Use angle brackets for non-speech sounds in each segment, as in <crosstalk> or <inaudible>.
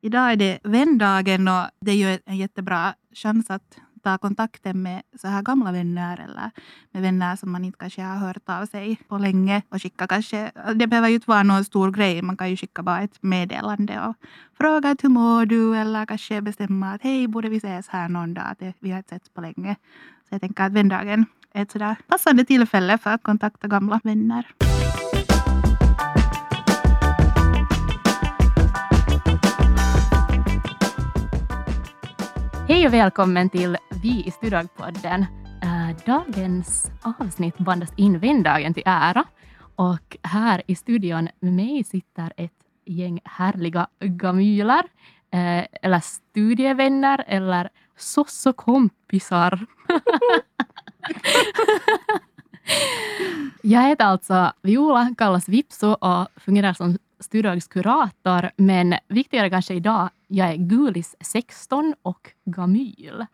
Idag är det vändagen och det är ju en jättebra chans att ta kontakten med så här gamla vänner eller med vänner som man inte kanske har hört av sig på länge och skicka kanske, det behöver ju inte vara någon stor grej, man kan ju skicka bara ett meddelande och fråga hur mår du eller kanske bestämma att hej, borde vi ses här någon dag, att vi har inte setts på länge. Så jag tänker att vändagen är ett sådär passande tillfälle för att kontakta gamla vänner. Hej och välkommen till Vi i Studagpodden. Eh, dagens avsnitt bandas in vändagen till ära. Och här i studion med mig sitter ett gäng härliga gamyler, eh, eller studievänner, eller sossokompisar. <laughs> Jag heter alltså Viola, kallas Vipso och fungerar som studiekurator, men viktigare kanske idag, jag är Gulis 16 och Gamyl.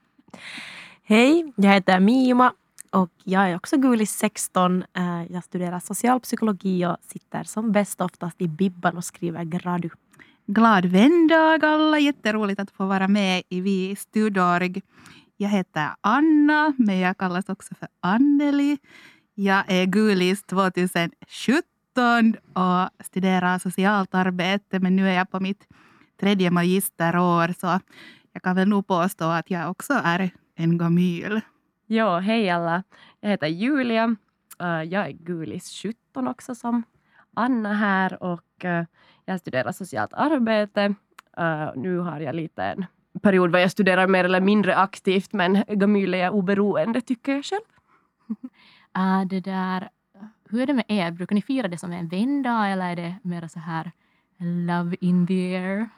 Hej, jag heter Mima och jag är också Gulis 16. Eh, jag studerar socialpsykologi och sitter som bäst oftast i Bibban och skriver gradu. Glad vändag alla! Jätteroligt att få vara med i Vi Studorg. Jag heter Anna, men jag kallas också för Anneli. Jag är Gulis 2017 och studerar socialt arbete, men nu är jag på mitt tredje magisterår, så jag kan väl nog påstå att jag också är en gamyl. Ja, hej alla. Jag heter Julia. Eh, jag är Gulis 17 också som Anna här och eh, jag studerar socialt arbete. Eh, nu har jag lite en period där jag studerar mer eller mindre aktivt men gamyl är jag oberoende tycker jag själv. Uh, <laughs> det där, hur är det med er? Brukar ni fira det som en vändag eller är det mer så här love in the air?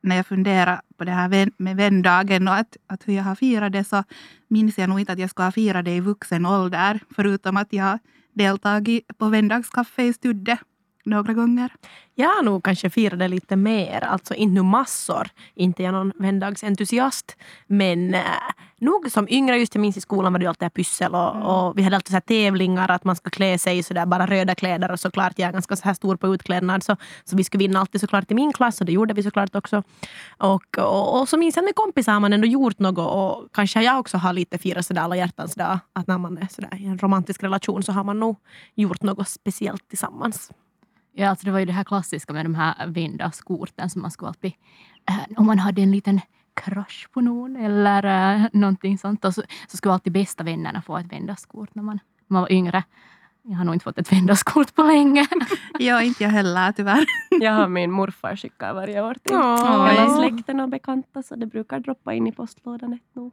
När jag funderar på det här med vändagen och att, att hur jag har firat det så minns jag nog inte att jag ska ha firat det i vuxen ålder. Förutom att jag har deltagit på vändagskaffe i Studde några gånger. Jag har nog kanske firat det lite mer, alltså inte nu massor. Inte jag någon vändagsentusiast. Men äh, nog som yngre, just jag minns i skolan var det alltid pyssel och, mm. och, vi hade alltid så tävlingar att man ska klä sig så där bara röda kläder och såklart jag är ganska så här stor på utklädnad så, så vi skulle vinna alltid såklart i min klass och det gjorde vi såklart också. Och, och, och så minns jag med kompisar har man ändå gjort något och kanske jag också har lite firat sådär alla hjärtans dag. Att när man är sådär i en romantisk relation så har man nog gjort något speciellt tillsammans. Ja, alltså det var ju det här klassiska med de här vindagskorten som man skulle alltid... Äh, om man hade en liten crush på någon eller äh, någonting sånt så, så skulle alltid bästa vännerna få ett vändaskort när man, man var yngre. Jag har nog inte fått ett vändaskort på länge. <laughs> ja, inte jag heller tyvärr. <laughs> jag har min morfar skickar varje år till hela släkten och bekanta så det brukar droppa in i postlådan ett nog.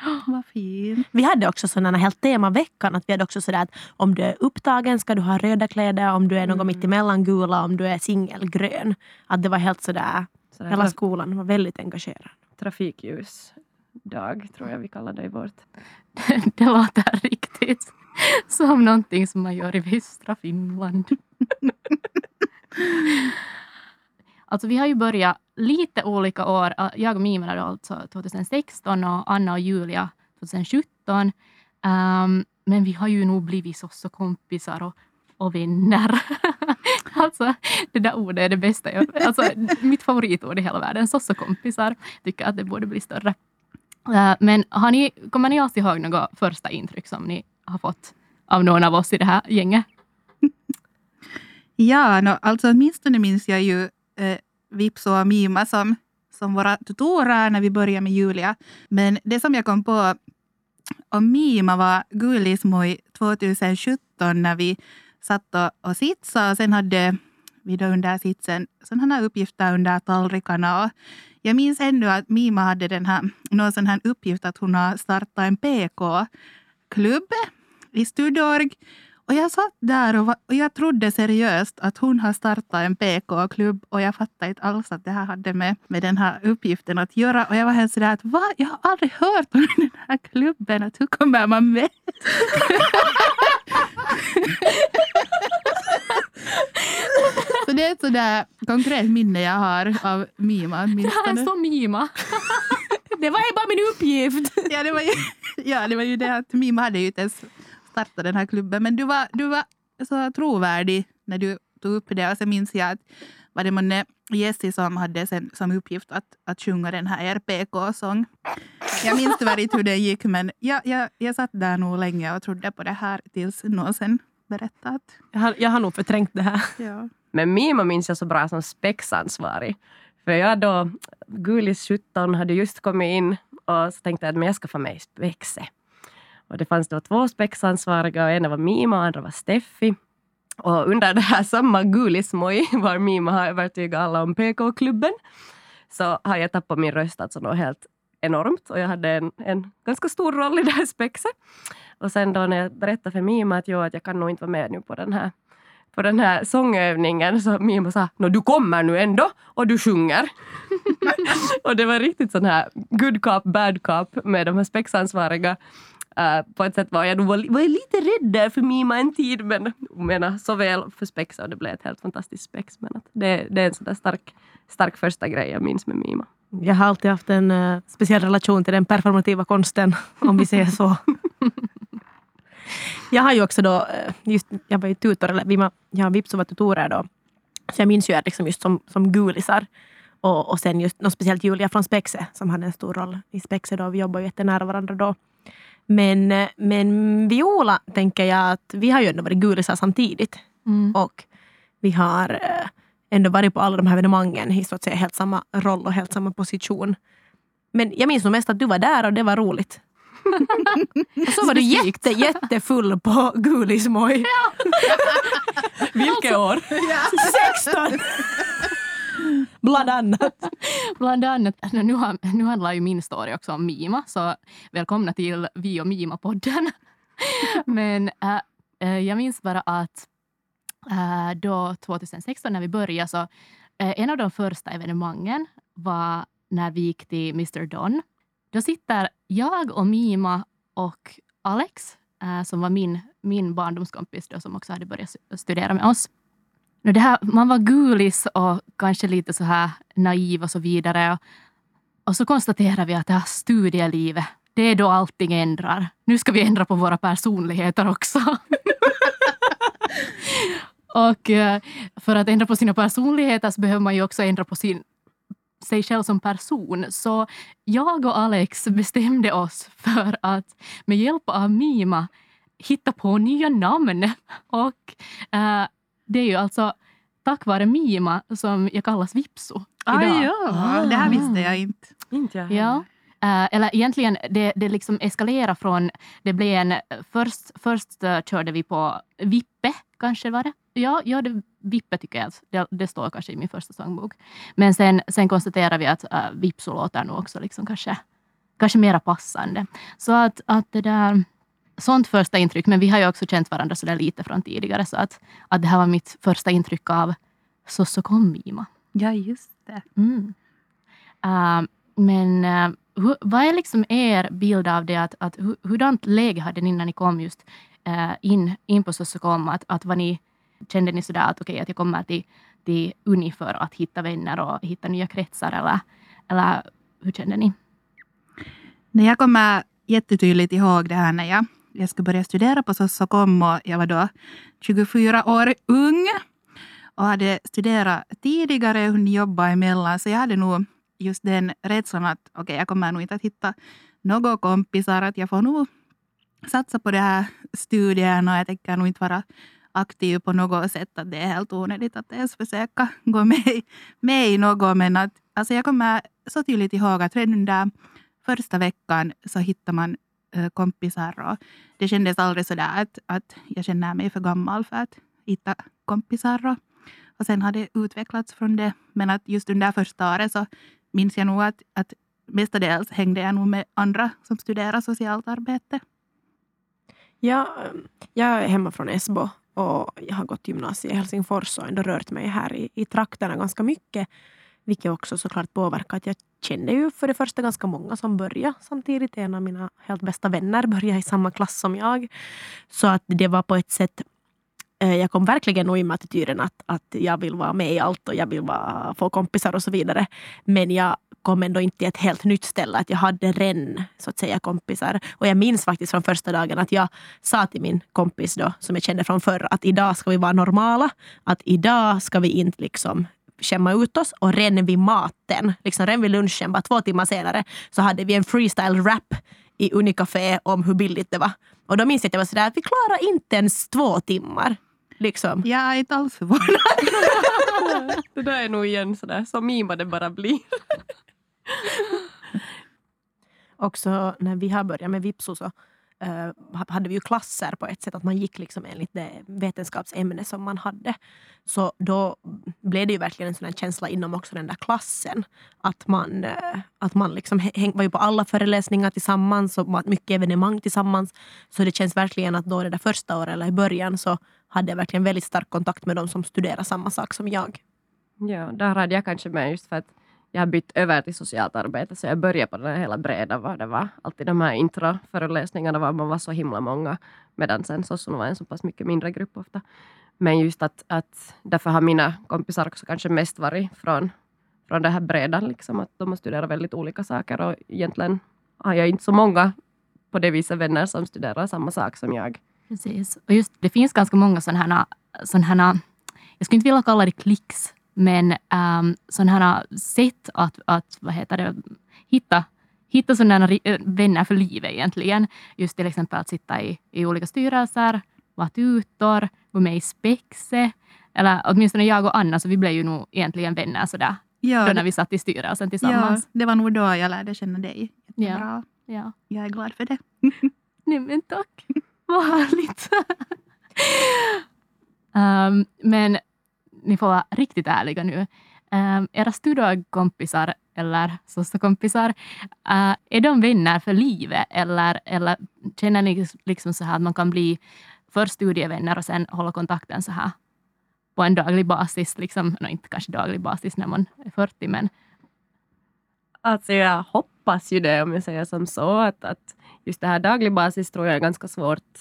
<gasps> Vad fint. Vi hade också sådana helt temaveckan. Att vi hade också sådär att om du är upptagen ska du ha röda kläder. Om du är något mm. mittemellan gula. Om du är singelgrön. Att det var helt sådär. sådär hela skolan var väldigt engagerad. Trafikljusdag tror jag vi kallar det i vårt. <laughs> det låter riktigt som någonting som man gör i västra Finland. <laughs> <laughs> Alltså vi har ju börjat lite olika år. Jag och Mimela alltså 2016 och Anna och Julia 2017. Um, ehm, men vi har ju nog blivit så, kompisar och, och vänner. <laughs> alltså, det där ordet är det bästa. Jag, alltså, mitt favoritord i hela världen, sossokompisar. Tycker att det borde bli större. Uh, men har ni, kommer ni alls ihåg några första intryck som ni har fått av någon av oss i det här gänget? <laughs> Ja, no, alltså åtminstone minns jag ju eh, Vips och Mima som, som våra tutorer när vi började med Julia. Men det som jag kom på om Mima var Gullismoj 2017 när vi satt och, och sitsade. Sen hade vi då under sitsen sådana här uppgifter under tallrikarna. Och jag minns ännu att Mima hade den här, någon sån här uppgift att hon har startat en PK-klubb i Studorg. Och jag satt där och, var, och jag trodde seriöst att hon har startat en PK-klubb och jag fattade inte alls att det här hade med, med den här uppgiften att göra. Och jag var helt sådär att va? Jag har aldrig hört om den här klubben. Att hur kommer man med? <laughs> så det är ett sådär konkret minne jag har av Mima. Det här är så Mima. <laughs> det var ju bara min uppgift. ja, det var ju, ja, det var ju det att Mima hade ju inte ens starta den här klubben. Men du var, du var så trovärdig när du tog upp det. Och så minns jag att var det månne Jessie som hade sen, som uppgift att, att sjunga den här RPK-sång. Jag minns tyvärr inte hur det gick, men jag, jag, jag satt där nog länge och trodde på det här tills någon sen berättade att... Jag har, jag har nog förträngt det här. Ja. Men Mima minns jag så bra som spexansvarig. För jag då, Gulis 17, hade just kommit in och så tänkte jag att jag ska få i spexet. Och det fanns då två spexansvariga och ena var Mima och andra var Steffi. Och under det här samma Gulismoj var Mima har övertygat alla om PK-klubben så har jag tappat min röst alltså något helt enormt och jag hade en, en ganska stor roll i det här spexet. Och sen då när jag berättade för Mima att, jag, att jag kan nog inte vara med nu på den här på den här sångövningen så Mima sa Nå, du kommer nu ändå och du sjunger. <laughs> och det var riktigt sån här good cop, bad cop med de här spexansvariga. Uh, på ett sätt var jag nog var, var jag lite rädd där för Mima en tid men menar, såväl för spex och det blev ett helt fantastiskt spex. Men att det, det är en sån stark, stark första grej jag minns med Mima. Jag har alltid haft en uh, speciell relation till den performativa konsten, om vi säger så. <laughs> jag har ju också då, eh, just, jag var ju tutor, eller vi, jag har Vipsu var tutorer då. Så jag minns ju er liksom just som, som gulisar. Och, och sen just något speciellt Julia från Spexe som hade en stor roll i Spexe då. Vi jobbade ju jättenära varandra då. Men, men Viola tänker jag att vi har ju ändå varit gulisar samtidigt. Mm. Och vi har eh, ändå varit på alla de här evenemangen i så att säga helt samma roll och helt samma position. Men jag minns nog mest att du var där och det var roligt. och <laughs> så var du jätte, jättefull på Gulismoj. <laughs> Vilket år? 16! <laughs> Bland annat. <laughs> Bland annat. Alltså, nu, har, nu handlar ju min story också om Mima, så välkomna till Vi och Mima-podden. <laughs> Men äh, äh, jag minns bara att äh, då 2016 när vi började så äh, en av de första evenemangen var när vi gick till Mr Don. Då sitter jag och Mima och Alex, äh, som var min, min barndomskompis då, som också hade börjat studera med oss. Det här, man var gulis och kanske lite så här naiv och så vidare. Och, och så konstaterar vi att det här studielivet, det är då allting ändrar. Nu ska vi ändra på våra personligheter också. <laughs> och eh, för att ändra på sina personligheter så behöver man ju också ändra på sin, sig själv som person. Så jag och Alex bestämde oss för att med hjälp av Mima hitta på nya namn. <laughs> Och uh, det är ju alltså tack vare Mima som jag kallas Vipsu Ah, idag. ja, det här visste jag inte. Inte jag Ja. Uh, eller egentligen, det, det liksom eskalerade från... Det blev en, först först uh, körde vi på Vippe, kanske var det. Ja, ja det, Vippe tycker jag. att Det, det står kanske i min första sångbok. Men sen, sen konstaterade vi att uh, Vipsu låter nog också liksom kanske, kanske mera passande. Så att, att det där... Sånt första intryck. Men vi har ju också känt varandra så där lite från tidigare. Så att, att det här var mitt första intryck av Så så kom Mima. Ja, just det. Mm. Uh, men uh, hur, vad är liksom er bild av det? Att, att, hur, hurdant läge hade ni när ni kom just uh, in, in på Sossokom? Att, att var ni, kände ni sådär att okej, okay, att jag kommer till, till Uni för att hitta vänner och hitta nya kretsar? Eller, eller hur kände ni? Nej, jag kommer jättetydligt ihåg det här när jag, jag skulle börja studera på Sossokom och jag var då 24 år ung och hade studerat tidigare och hunnit jobba emellan. Så jag hade nog just den rädslan att okej, okay, jag kommer nog inte att hitta några kompisar. Att jag får nog satsa på det här studierna. och jag tänker nog inte vara aktiv på något sätt. Att det är helt onödigt att ens försöka gå med, med i något. Men att, alltså jag kommer så tydligt ihåg att redan där första veckan så hittar man Eh, kompisar. Och det kändes aldrig så där att, att jag känner mig för gammal för att hitta kompisar. Och, och sen har det utvecklats från det. Men att just under första året så minns jag nog att, att mestadels hängde jag nog med andra som studerar socialt arbete. Ja, jag är hemma från Esbo och jag har gått gymnasiet i Helsingfors och ändå rört mig här i, i trakterna ganska mycket. Vilket också såklart påverkar att jag kände ju för det första ganska många som började samtidigt. En av mina helt bästa vänner började i samma klass som jag. Så att det var på ett sätt eh, jag kom verkligen nog in med attityden att, att jag vill vara med i allt och jag vill vara, få kompisar och så vidare. Men jag kom ändå inte till ett helt nytt ställe. Att jag hade redan så att säga kompisar. Och jag minns faktiskt från första dagen att jag sa till min kompis då, som jag kände från förr, att idag ska vi vara normala. Att idag ska vi inte liksom skämma ut oss och redan vid maten, liksom redan vid lunchen, bara två timmar senare, så hade vi en freestyle-rap i Unicafé om hur billigt det var. Och då minns jag att jag var sådär, vi klarar inte ens två timmar. Liksom. Jag är inte alls förvånad. <laughs> Det där är nog igen sådär, så mima det bara blir. <laughs> Också när vi har börjat med Vipso så Eh, hade vi ju klasser på ett sätt, att man gick liksom enligt det vetenskapsämne som man hade. Så då blev det ju verkligen en sån känsla inom också den där klassen. Att man, uh, att man liksom häng, var ju på alla föreläsningar tillsammans och mycket evenemang tillsammans. Så det känns verkligen att då det där första året eller i början så hade jag verkligen väldigt stark kontakt med de som studerar samma sak som jag. Ja, där hade jag kanske med just för att jag har bytt över till socialt arbete så jag började på den hela breda vad det var. Alltid de här introföreläsningarna var man var så himla många medan sen så var en så pass mycket mindre grupp ofta. Men just att, att därför har mina kompisar också kanske mest varit från, från det här breda, liksom, att de har studerat väldigt olika saker och egentligen har jag inte så många på det viset vänner som studerar samma sak som jag. Precis. Och just det finns ganska många sådana här, här jag skulle inte vilja kalla det klicks, men um, sådana här sätt att, att vad heter det, hitta, hitta sådana vänner för livet egentligen. Just till exempel att sitta i, i olika styrelser, vara tutor, gå med i Spexe. Eller åtminstone jag och Anna, så vi blev ju nog egentligen vänner sådär. Ja, då när vi satt i styrelsen tillsammans. Ja, det var nog då jag lärde känna dig jättebra. Ja, ja. Jag är glad för det. <laughs> <laughs> Nej men tack. Vad härligt. um, <laughs> men ni får vara riktigt ärliga nu. Um, era studiekompisar eller sossekompisar, uh, är de vänner för livet eller, eller känner ni liksom så här att man kan bli först studievänner och sen hålla kontakten så här på en daglig basis? Liksom, no, inte kanske daglig basis när man är 40 men Alltså jag hoppas ju det om jag säger som så att, att just det här daglig basis tror jag är ganska svårt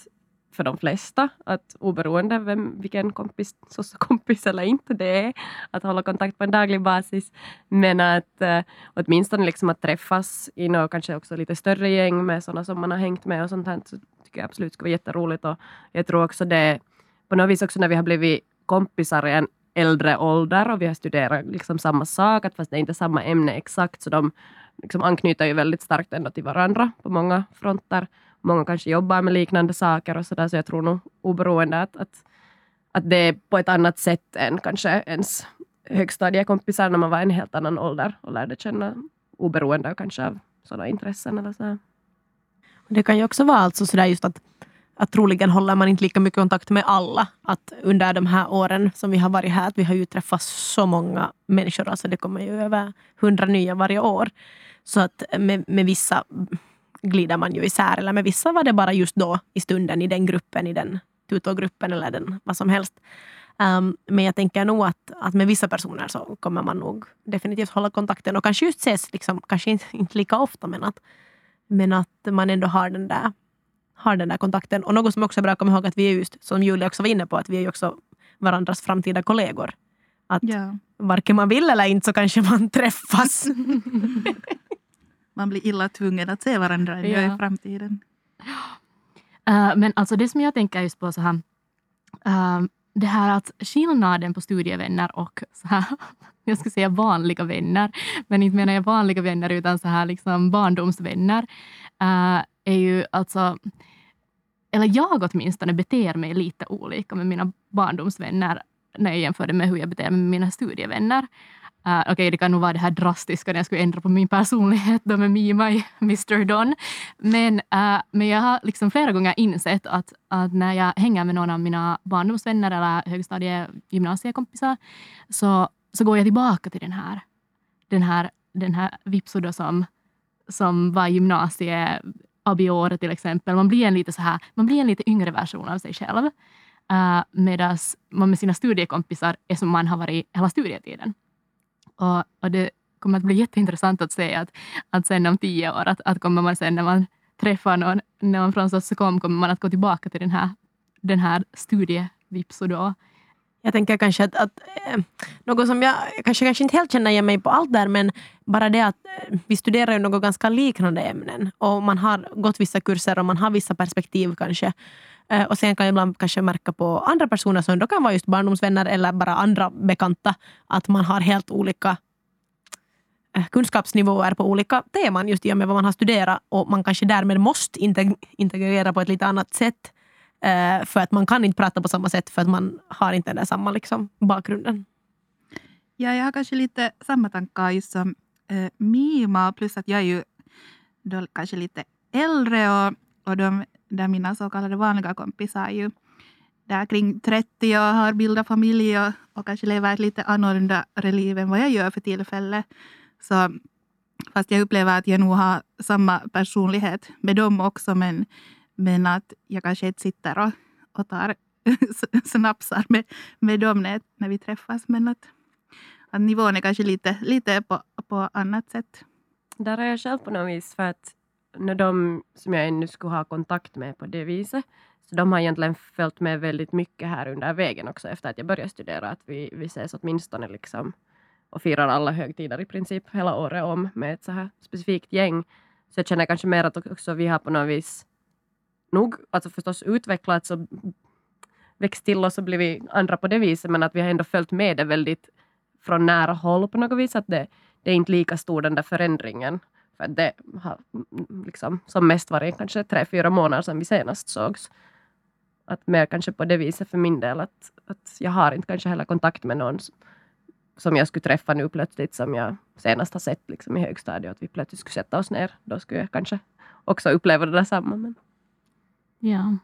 för de flesta, att oberoende vem, vilken kompis, kompis eller inte det är, att hålla kontakt på en daglig basis. Men att äh, åtminstone liksom att träffas i något kanske också lite större gäng med sådana som man har hängt med och sånt här, så tycker jag absolut skulle vara jätteroligt. Och jag tror också det, på något vis också när vi har blivit kompisar i en äldre ålder och vi har studerat liksom samma sak, att fast det är inte samma ämne exakt, så de liksom anknyter ju väldigt starkt ändå till varandra på många fronter. Många kanske jobbar med liknande saker och sådär, så jag tror nog oberoende att, att, att det är på ett annat sätt än kanske ens högstadiekompisar när man var i en helt annan ålder och lärde känna oberoende kanske av sådana intressen eller så. Det kan ju också vara alltså sådär just att, att troligen håller man inte lika mycket kontakt med alla. Att under de här åren som vi har varit här, att vi har ju träffat så många människor, alltså det kommer ju över hundra nya varje år. Så att med, med vissa glider man ju isär. Eller med vissa var det bara just då i stunden i den gruppen, i den tutorgruppen eller den, vad som helst. Um, men jag tänker nog att, att med vissa personer så kommer man nog definitivt hålla kontakten och kanske just ses, liksom, kanske inte, <laughs> inte lika ofta men att, men att man ändå har den, där, har den där kontakten. Och något som också är bra att komma ihåg att vi är just, som Julia också var inne på, att vi är ju också varandras framtida kollegor. Att ja. varken man vill eller inte så kanske man <laughs> träffas. <laughs> man blir illa tvungen att se varandra ja. i framtiden. Uh, <gasps> men alltså det som jag tänker just på så här, uh, det här att skillnaden på studievänner och så här, <laughs> jag ska säga vanliga vänner, men inte menar jag vanliga vänner utan så här liksom barndomsvänner, uh, är ju alltså eller jag åtminstone beter mig lite olika med mina barndomsvänner när jag jämför det med hur jag beter mig med mina studievänner. Uh, Okej, okay, det kan nog vara det här drastiska när jag skulle ändra på min personlighet då med Mima i Mr Don. Men, uh, men jag har liksom flera gånger insett att, att när jag hänger med någon av mina barndomsvänner eller högstadie gymnasiekompisar så, så går jag tillbaka till den här, den här, den här Vipso som, som var gymnasie ABI-året till exempel. Man blir en lite, så här, man blir en lite yngre version av sig själv. Uh, Medan man med sina studiekompisar är som man har varit hela studietiden. Och, och det kommer att bli jätteintressant att se att, att sen om tio år, att, att kommer man sen när man träffar någon, när man från Sossekom, kommer man att gå tillbaka till den här, den här studievipso då. Jag tänker kanske att, att äh, något som jag kanske, kanske inte helt känner igen mig på allt där, men bara det att äh, vi studerar ju något ganska liknande ämnen och man har gått vissa kurser och man har vissa perspektiv kanske Eh, och sen kan jag ibland kanske märka på andra personer som då kan vara just barndomsvänner eller bara andra bekanta att man har helt olika eh, kunskapsnivåer på olika teman just i och med vad man har studerat och man kanske därmed måste integrera på ett lite annat sätt eh, för att man kan inte prata på samma sätt för att man har inte den samma liksom, bakgrunden. Ja, jag har kanske lite samma tankar just som eh, Mima plus att jag är ju då kanske lite äldre och, och de där mina så kallade vanliga kompisar är ju där kring 30 och har bildat familj och, och kanske lever ett lite annorlunda liv än vad jag gör för tillfället. Så fast jag upplever att jag nog har samma personlighet med dem också men, men att jag kanske inte sitter och, och tar <laughs> snapsar med, med dem när, när vi träffas. Men att, att nivån är kanske lite, lite på, på annat sätt. Där är jag själv på något vis för att de som jag ännu skulle ha kontakt med på det viset, så de har egentligen följt med väldigt mycket här under vägen också efter att jag började studera. Att vi, vi ses åtminstone liksom och firar alla högtider i princip hela året om med ett så här specifikt gäng. Så jag känner kanske mer att också vi har på något vis nog alltså förstås utvecklats och växt till oss och blivit andra på det viset men att vi har ändå följt med det väldigt från nära håll på något vis. Att det, det är inte lika stor den där förändringen. För det har liksom, som mest varit kanske tre, fyra månader sedan vi senast sågs. Att mer kanske på det viset för min del att, att jag har inte kanske heller kontakt med någon som jag skulle träffa nu plötsligt som jag senast har sett liksom i högstadiet. Att vi plötsligt skulle sätta oss ner. Då skulle jag kanske också uppleva det detsamma. Men... Ja.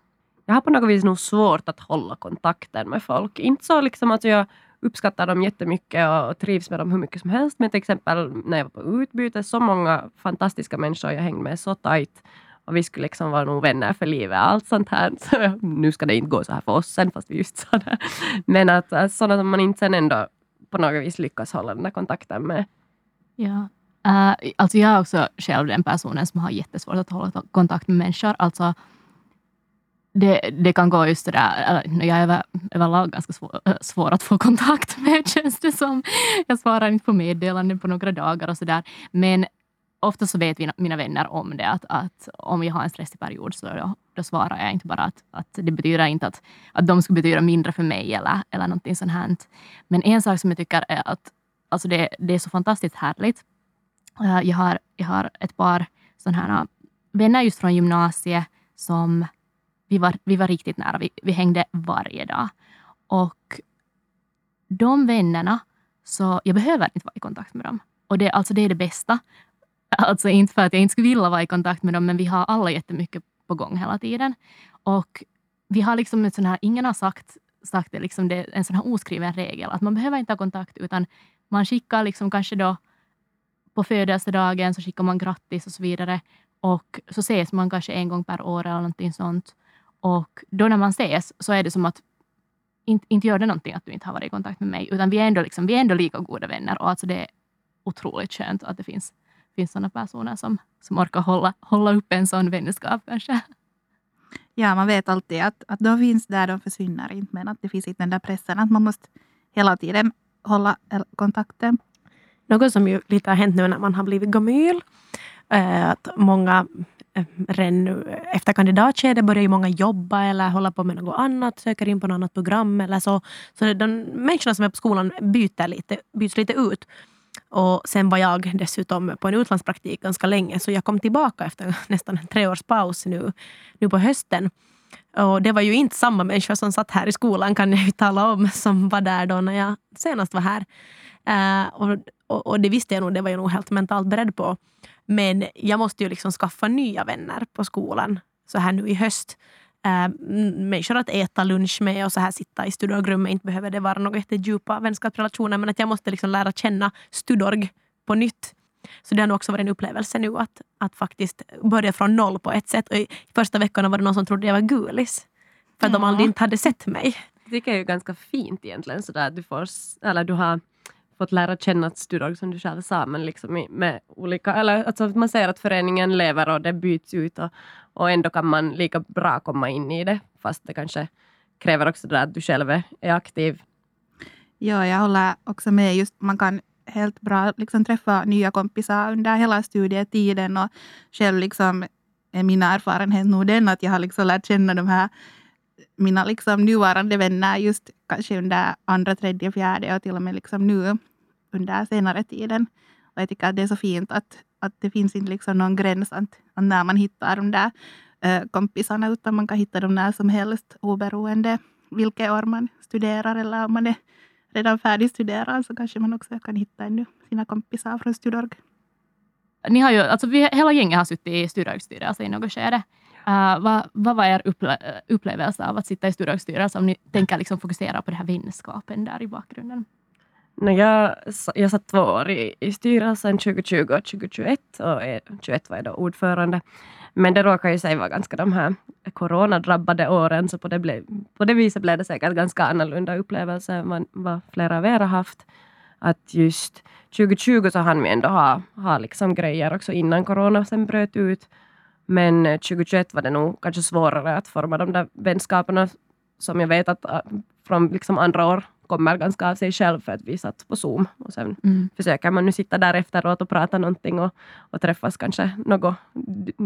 Jag har på något vis nog svårt att hålla kontakten med folk. Inte så liksom att jag uppskattar dem jättemycket och trivs med dem hur mycket som helst. Men till exempel när jag var på utbyte, så många fantastiska människor jag hängde med så tajt. Och vi skulle liksom vara nog vänner för livet. Allt sånt här. <laughs> Så nu ska det inte gå så här för oss sen, fast vi just sa det. Men att eh, sådana som man inte sen ändå på något vis lyckas hålla den där kontakten med. Ja. Uh, alltså jag är också själv den personen som har jättesvårt att hålla kontakt med människor. Alltså, det, det kan gå just det där, jag är över, överlag ganska svår, svår, att få kontakt <laughs> med känns det som. Jag svarar inte på meddelanden på några dagar och sådär. Men ofta så vet mina vänner om det, att, att om jag har en stressig period så då, då svarar jag inte bara att, att det betyder inte att, att de skulle betyda mindre för mig eller, eller någonting sånt här. Men en sak som jag tycker är att alltså det, det är så fantastiskt härligt. Eh, jag har, jag har ett par sådana här äh, vänner just från gymnasiet som vi var, vi var riktigt nära. Vi, vi hängde varje dag. Och de vännerna, så jag behöver inte vara i kontakt med dem. Och det, alltså det är det bästa. Alltså inte för att jag inte skulle vilja vara i kontakt med dem, men vi har alla jättemycket på gång hela tiden. Och vi har liksom ett sån här, ingen har sagt, sagt det, liksom det är en sån här oskriven regel, att man behöver inte ha kontakt, utan man skickar liksom kanske då på födelsedagen så skickar man grattis och så vidare. Och så ses man kanske en gång per år eller någonting sånt. Och då när man ses så är det som att inte, inte gör det någonting att du inte har varit i kontakt med mig, utan vi är ändå, liksom, vi är ändå lika goda vänner. Och alltså det är otroligt skönt att det finns, finns sådana personer som, som orkar hålla, hålla upp en sån vänskap kanske. Ja, man vet alltid att, att de finns där, de försvinner inte. Men att det finns inte den där pressen att man måste hela tiden hålla kontakten. Något som ju lite har hänt nu när man har blivit gamyl, att många redan efter kandidatskedet börjar ju många jobba eller hålla på med något annat, söker in på något annat program eller så. Så de människorna som är på skolan byter lite, byts lite ut. Och sen var jag dessutom på en utlandspraktik ganska länge så jag kom tillbaka efter <laughs> nästan tre års paus nu, nu på hösten. Och det var ju inte samma människor som satt här i skolan kan jag ju tala om <laughs> som var där då när jag senast var här. Uh, och, och, och, det visste jag nog, det var jag nog helt mentalt beredd på. Men jag måste ju liksom skaffa nya vänner på skolan så här nu i höst. Äh, människor att äta lunch med och så här sitta i studorgrummet. Inte behöver det vara några jättedjupa vänskapsrelationer men att jag måste liksom lära känna studorg på nytt. Så det har nog också varit en upplevelse nu att, att faktiskt börja från noll på ett sätt. Och I första veckorna var det någon som trodde jag var gulis. För att ja. de aldrig inte hade sett mig. Det tycker jag är ganska fint egentligen. Sådär, du, får, eller du har fått lära känna Studorg som du själv sa, men liksom med olika, eller alltså man ser att föreningen lever och det byts ut och, och ändå kan man lika bra komma in i det, fast det kanske kräver också det att du själv är aktiv. Ja, jag håller också med. Just man kan helt bra liksom träffa nya kompisar under hela studietiden och själv liksom är min erfarenhet nog den att jag har liksom lärt känna de här mina liksom nuvarande vänner just kanske under andra, tredje, fjärde och till och med liksom nu under senare tiden. Och jag tycker att det är så fint att, att det finns inte liksom någon gräns att, att när man hittar de där äh, kompisarna, utan man kan hitta dem när som helst oberoende vilket år man studerar eller om man är redan färdigstuderad så kanske man också kan hitta ännu sina kompisar från Studorg. Ni har ju, alltså vi, hela gänget har suttit i Studorgsstyrelse alltså i något skede. Uh, vad, vad var er upple eh, upplevelse av att sitta i styrelsen om ni tänker liksom fokusera på det här vänskapen där i bakgrunden? No, jag, jag satt två år i, i styrelsen 2020 och 2021 och 2021 var jag då ordförande. Men det råkar ju sig vara ganska de här coronadrabbade åren, så på det, blev, på det viset blev det säkert ganska annorlunda upplevelse än vad flera av er har haft. Att just 2020 så hann vi ändå ha, ha liksom grejer också innan corona sen bröt ut. Men 2021 var det nog kanske svårare att forma de där vänskaperna som jag vet att äh, från liksom andra år kommer ganska av sig själv för att vi satt på Zoom. Och sen mm. försöker man nu sitta där efteråt och prata någonting och, och träffas kanske något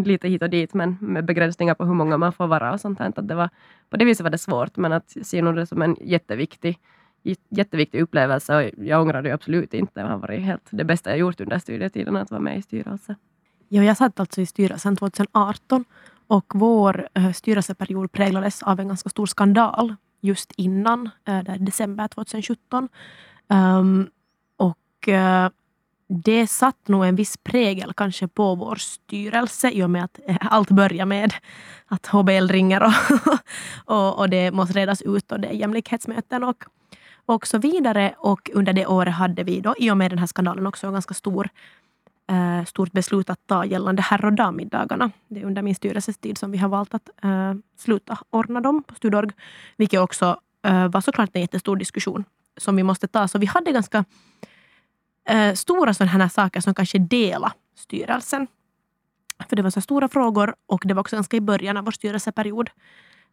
lite hit och dit men med begränsningar på hur många man får vara och sånt här. Att det var, på det viset var det svårt men att se nog det som en jätteviktig jätteviktig upplevelse och jag ångrar det absolut inte. Det har varit helt det bästa jag gjort under studietiden att vara med i styrelsen. Ja, jag satt alltså i styrelsen 2018 och vår eh, styrelseperiod präglades av en ganska stor skandal just innan, äh, december 2017. Um, ehm, och uh, det satt nog en viss prägel kanske på vår styrelse i och med att allt börjar med att HBL ringer och, <laughs> och, och, det måste redas ut och det är jämlikhetsmöten och, och så vidare. Och under det året hade vi då i och med den här skandalen också en ganska stor eh, stort beslut att ta gällande herr och dammiddagarna. Det är under min styrelses tid som vi har valt att eh, sluta ordna dem på Studorg. Vilket också eh, var såklart en jättestor diskussion som vi måste ta. Så vi hade ganska eh, stora sådana här saker som kanske delade styrelsen. För det var så stora frågor och det var också ganska i början av vår styrelseperiod.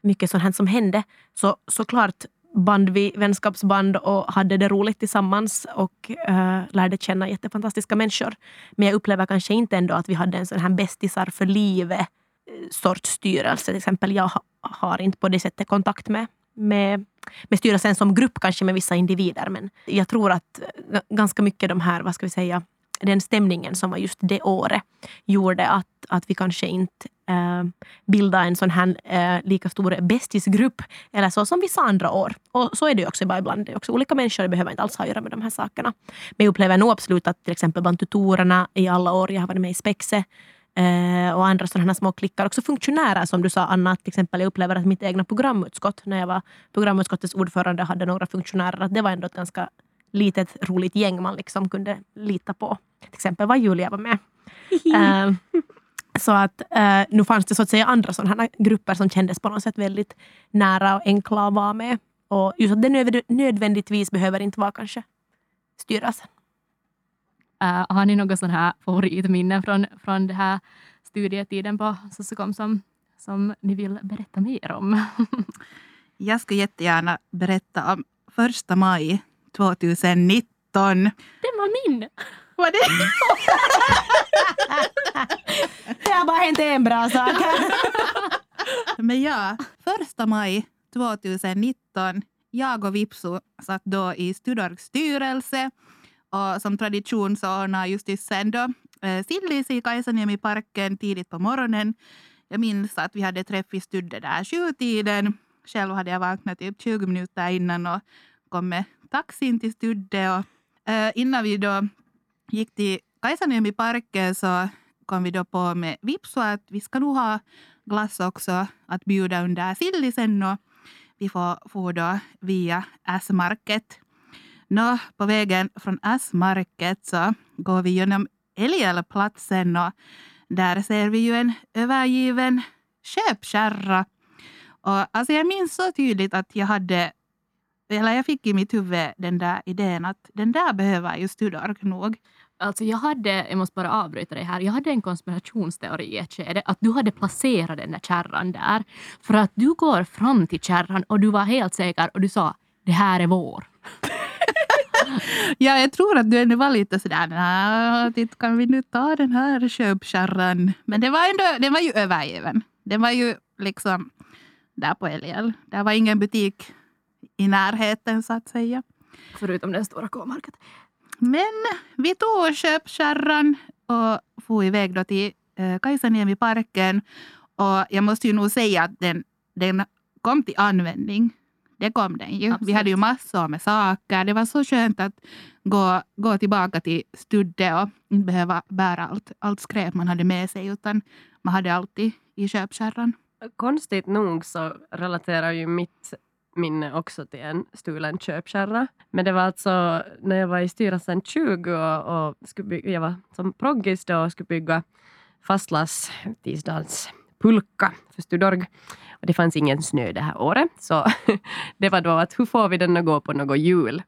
Mycket sånt här som hände. Så såklart band vi vänskapsband och hade det roligt tillsammans och uh, lärde känna jättefantastiska människor. Men jag upplever kanske inte ändå att vi hade en sån här bästisar-för-livet-sorts eh, styrelse. Till exempel jag har inte på det sättet kontakt med, med, med styrelsen som grupp, kanske med vissa individer. Men jag tror att eh, ganska mycket de här, vad ska vi säga, den stämningen som var just det året gjorde att, att vi kanske inte eh, bildade en sån här eh, lika stor bästisgrupp eller så som vissa andra år. Och så är det ju också ibland. Det är också olika människor, det behöver inte alls ha att göra med de här sakerna. Men jag upplever nog absolut att till exempel bland tutorerna i alla år, jag har varit med i Spexe eh, och andra sådana små klickar. Också funktionärer som du sa Anna, till exempel jag upplever att mitt egna programutskott, när jag var programutskottets ordförande hade några funktionärer, att det var ändå ett ganska litet roligt gäng man liksom kunde lita på. Till exempel var Julia var med. uh, <laughs> så att uh, nu fanns det så att säga andra sådana grupper som kändes på något sätt väldigt nära och enkla att vara med. Och just att det nödvändigtvis behöver inte vara kanske styrelsen. Uh, har ni något sån här favoritminne från, från den här studietiden på Sossicom som, som ni vill berätta mer om? <laughs> Jag skulle jättegärna berätta om första maj 2019. Det var min! Var det? <laughs> det har bara hänt en bra sak. <laughs> Men ja, första maj 2019, jag och Vipsu satt då i Studorgs styrelse och som tradition så ordnade justitsen då eh, Sillis i Kaisaniemi-parken tidigt på morgonen. Jag minns att vi hade träff i Studde där sjutiden. Själv hade jag vaknat typ 20 minuter innan och kom med taxin till Studde. Och, eh, innan vi då gick till Kaisaniemi-parken så kom vi då på med Vipsu att vi ska nog ha glass också att bjuda under sillisen och vi får får då via S-market. Nå, på vägen från S-market så går vi genom Elielplatsen och där ser vi ju en övergiven köpkärra. Och alltså jag minns så tydligt att jag hade eller jag fick i mitt huvud den där idén att den där behöver ju Studorg nog. Alltså jag hade, jag måste bara avbryta dig här, jag hade en konspirationsteori i ett skede att du hade placerat den där kärran där. För att du går fram till kärran och du var helt säker och du sa det här är vår. <laughs> ja, jag tror att du ändå var lite sådär, titt, kan vi nu ta den här köpkärran? Men det var ändå, den var ju övergiven. Den var ju liksom där på LL. Det var ingen butik närheten så att säga. Förutom den stora K-market. Men vi tog köpkärran och for iväg då till eh, Kajsaniemi-parken. Och jag måste ju nog säga att den, den kom till användning. Det kom den ju. Vi Absolut. hade ju massor med saker. Det var så skönt att gå, gå tillbaka till Studde och inte behöva bära allt, allt skräp man hade med sig utan man hade alltid i köpkärran. Konstigt nog så relaterar ju mitt minne också till en stulen köpkärra. Men det var alltså när jag var i styrelsen 20 och, och skulle bygga, jag var som proggis då och skulle bygga fastlass tisdags pulka för Studorg. Och det fanns ingen snö det här året. Så <laughs> det var då att hur får vi den att gå på något jul?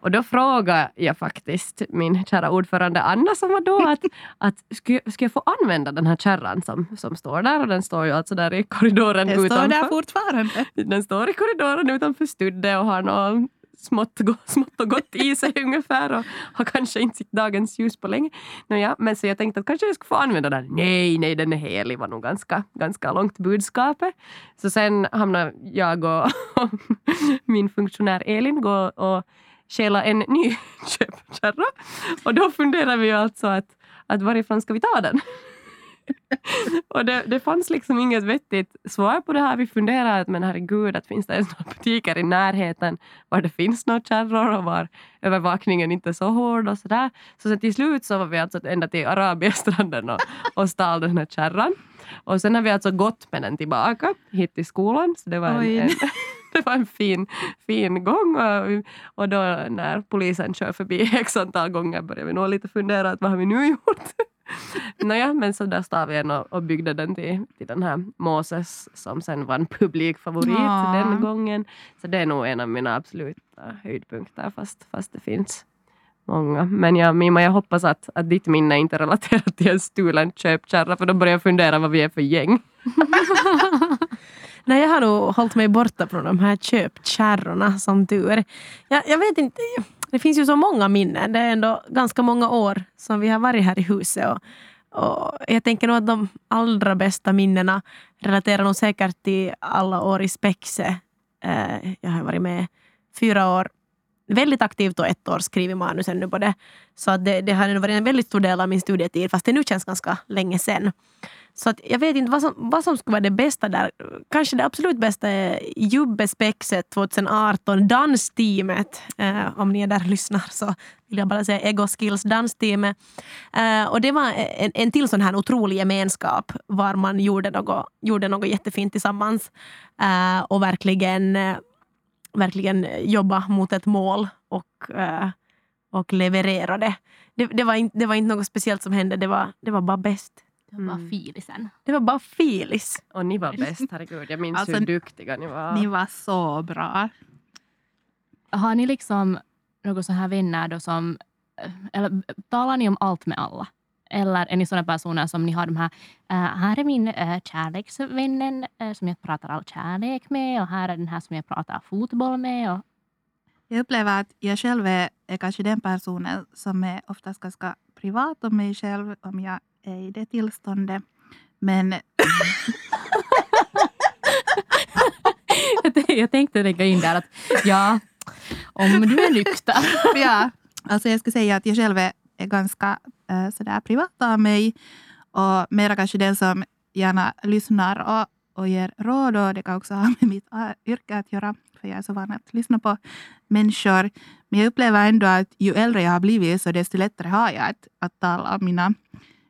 Och då frågade jag faktiskt min kära ordförande Anna som var då att, <laughs> att skulle, skulle jag få använda den här kärran som, som står där och den står ju alltså där i korridoren står utanför. där fortfarande. Den står i korridoren utanför Studde och har något smått, smått och gott i sig <laughs> ungefär och har kanske inte sett dagens ljus på länge. Nåja, men så jag tänkte att kanske jag skulle få använda den. Nej, nej, den är helig var nog ganska, ganska långt budskapet. Så sen hamnade jag och, och <laughs> min funktionär Elin gå och stjäla en ny <laughs> köpkärra. Och då funderar vi ju alltså att, att varifrån ska vi ta den? <laughs> och det, det fanns liksom inget vettigt svar på det här. Vi funderade att men herregud, att finns det ens några butiker i närheten var det finns några kärror och var övervakningen inte så hård och sådär. Så sen till slut så var vi alltså ända till Arabiestranden och, och stal den här kärran. Och sen har vi alltså gått med den tillbaka hit till skolan. Så det var en, en, det var en fin, fin gång. Och, och då när polisen kör förbi <laughs> x antal gånger började vi nog lite fundera att vad har vi nu gjort? <laughs> Nåja, men så där stod vi igen och, och byggde den till, till den här Moses som sen var en publikfavorit Ja. den gången. Så det är nog en av mina absoluta höjdpunkter fast, fast det finns många. Men jag, Mima, jag hoppas att, att ditt minne inte är relaterat till en stulen köpkärra för då börjar jag fundera vad vi är för gäng. <laughs> Nej, jag har nog hållit mig borta från de här köpkärrorna som tur. Jag, jag vet inte, det finns ju så många minnen. Det är ändå ganska många år som vi har varit här i huset. Och, och jag tänker nog att de allra bästa minnena relaterar nog säkert till alla år i Spexe. Eh, jag har varit med fyra år väldigt aktivt och ett år skrivit manus ännu på det. Så att det, det har varit en väldigt stor del av min studietid fast det nu känns ganska länge sen. Så att jag vet inte vad som, vad som skulle vara det bästa där. Kanske det absolut bästa är Jubbespexet 2018, dansteamet. Eh, om ni är där och lyssnar så vill jag bara säga Ego Skills dansteamet. Eh, och det var en, en till sån här otrolig gemenskap var man gjorde något, gjorde något jättefint tillsammans. Eh, och verkligen, eh, verkligen jobba mot ett mål och, eh, och leverera det. Det, det, var inte, det var inte något speciellt som hände, det var, det var bara bäst. Det var Mm. filisen. Det var bara filis. Och ni var <laughs> bäst, herregud. Jag minns Alltså, hur duktiga ni var. Ni var så bra. Har ni liksom några så här vänner då som... eh, Eller talar ni om allt med alla? Eller är ni sådana personer som ni har de här... eh, här är min uh, kärleksvännen eh, som jag pratar all kärlek med och här är den här som jag pratar fotboll med. Och, Jag upplever att jag själv är, är kanske den personen som är oftast ganska privat om mig själv om jag är i det tillståndet. Men jag tänkte lägga in där att ja, om du är nykter. ja, alltså jag skulle säga att jag själv är, är ganska Eh, sådär privat av mig och mera kanske den som gärna lyssnar och, och ger råd och det kan också ha med mitt eh, yrke att göra för jag är så van att lyssna på människor. Men jag upplever ändå att ju äldre jag har blivit så desto lättare har jag att, att tala om mina,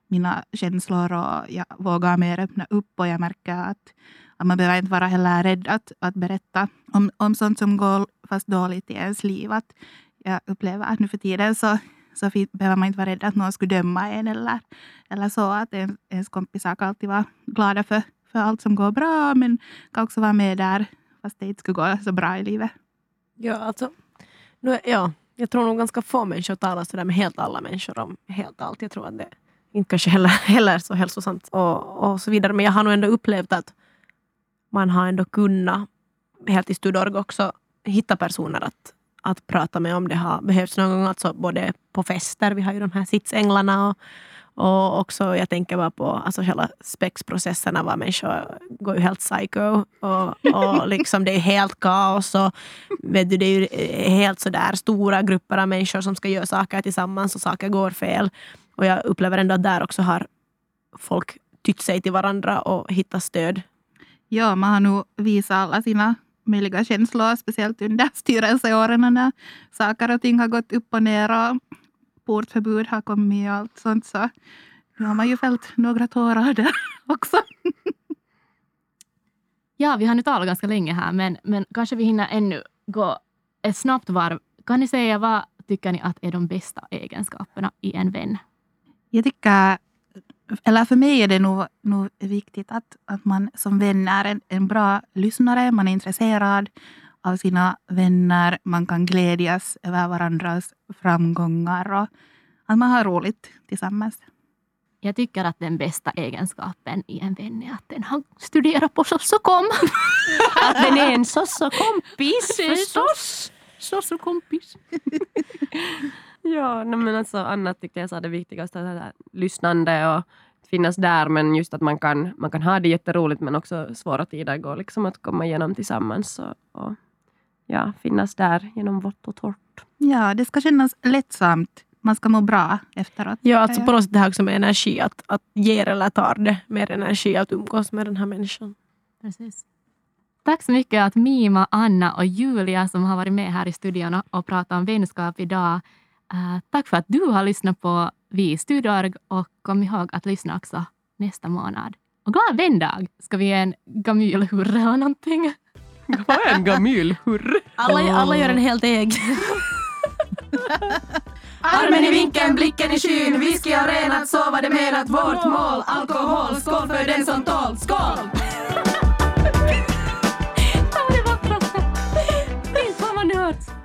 mina känslor och jag vågar mer öppna upp och jag märker att, att man behöver inte vara heller rädd att, att berätta om, om sånt som går fast dåligt i ens liv. Att jag upplever att nu för tiden så, så behöver man inte vara rädd att någon skulle döma en eller, eller så. Att en, ens kompisar kan alltid vara glada för, för allt som går bra men kan också vara med där fast det inte skulle gå så bra i livet. Ja, alltså, nu, är- ja, jag tror nog ganska få människor talar sådär med helt alla människor om helt allt. Jag tror att det inte kanske heller, <laughs> heller är så hälsosamt och, och så vidare. Men jag har nog ändå upplevt att man har ändå kunnat, helt i Studorg också, hitta personer att, att prata med om det har behövts någon gång. Alltså både på fester, vi har ju de här sitsänglarna och, Och också, jag tänker bara på alltså hela spexprocesserna var människor går ju helt psycho och, och <laughs> liksom det är helt kaos och vet du, det är ju helt sådär stora grupper av människor som ska göra saker tillsammans och saker går fel. Och jag upplever ändå att där också har folk tytt sig till varandra och hittat stöd. Ja, man har nog visat alla sina möjliga känslor, speciellt under styrelseåren när saker och ting har gått upp och ner och portförbud har kommit och allt sånt. Så nu har man ju fällt några tårar där <laughs> också. Ja, vi har nu talat ganska länge här, men, men kanske vi hinner ännu gå ett snabbt varv. Kan ni säga vad tycker ni att är de bästa egenskaperna i en vän? Jag tycker, eller för mig är det nog, nog viktigt att, att man som vän är en, en bra lyssnare, man är intresserad av sina vänner, man kan glädjas över varandras framgångar och att man har roligt tillsammans. Jag tycker att den bästa egenskapen i en vän är att den har studerat på Sossokom. <laughs> Att den är en sossokompis förstås. Sossokompis. <laughs> Ja, nej, men alltså Anna tyckte jag sa det viktigaste, här lyssnande och finnas där, men just att man kan, man kan ha det jätteroligt men också svåra tider går liksom att komma igenom tillsammans och, och ja, finnas där genom vått och torrt. Ja, det ska kännas lättsamt. Man ska må bra efteråt. Ja, alltså på jag. något sätt det här också med energi, att, att ger eller tar det mer energi att umgås med den här människan. Precis. Tack så mycket att Mima, Anna och Julia som har varit med här i studion och pratat om vänskap idag. Eh, tack för att du har lyssnat på Vi i Studiorg och kom ihåg att lyssna också nästa månad. Och glad vändag! Ska vi ge en gamylhurra eller någonting? <laughs> Vad är en gamylhurra? Alla, alla gör en helt egen. <laughs> Armen i vinkeln, blicken i skyn, whisky och renat, så var det menat, vårt mål, alkohol, skål för den som tål, skål! <laughs> Inte har man hört.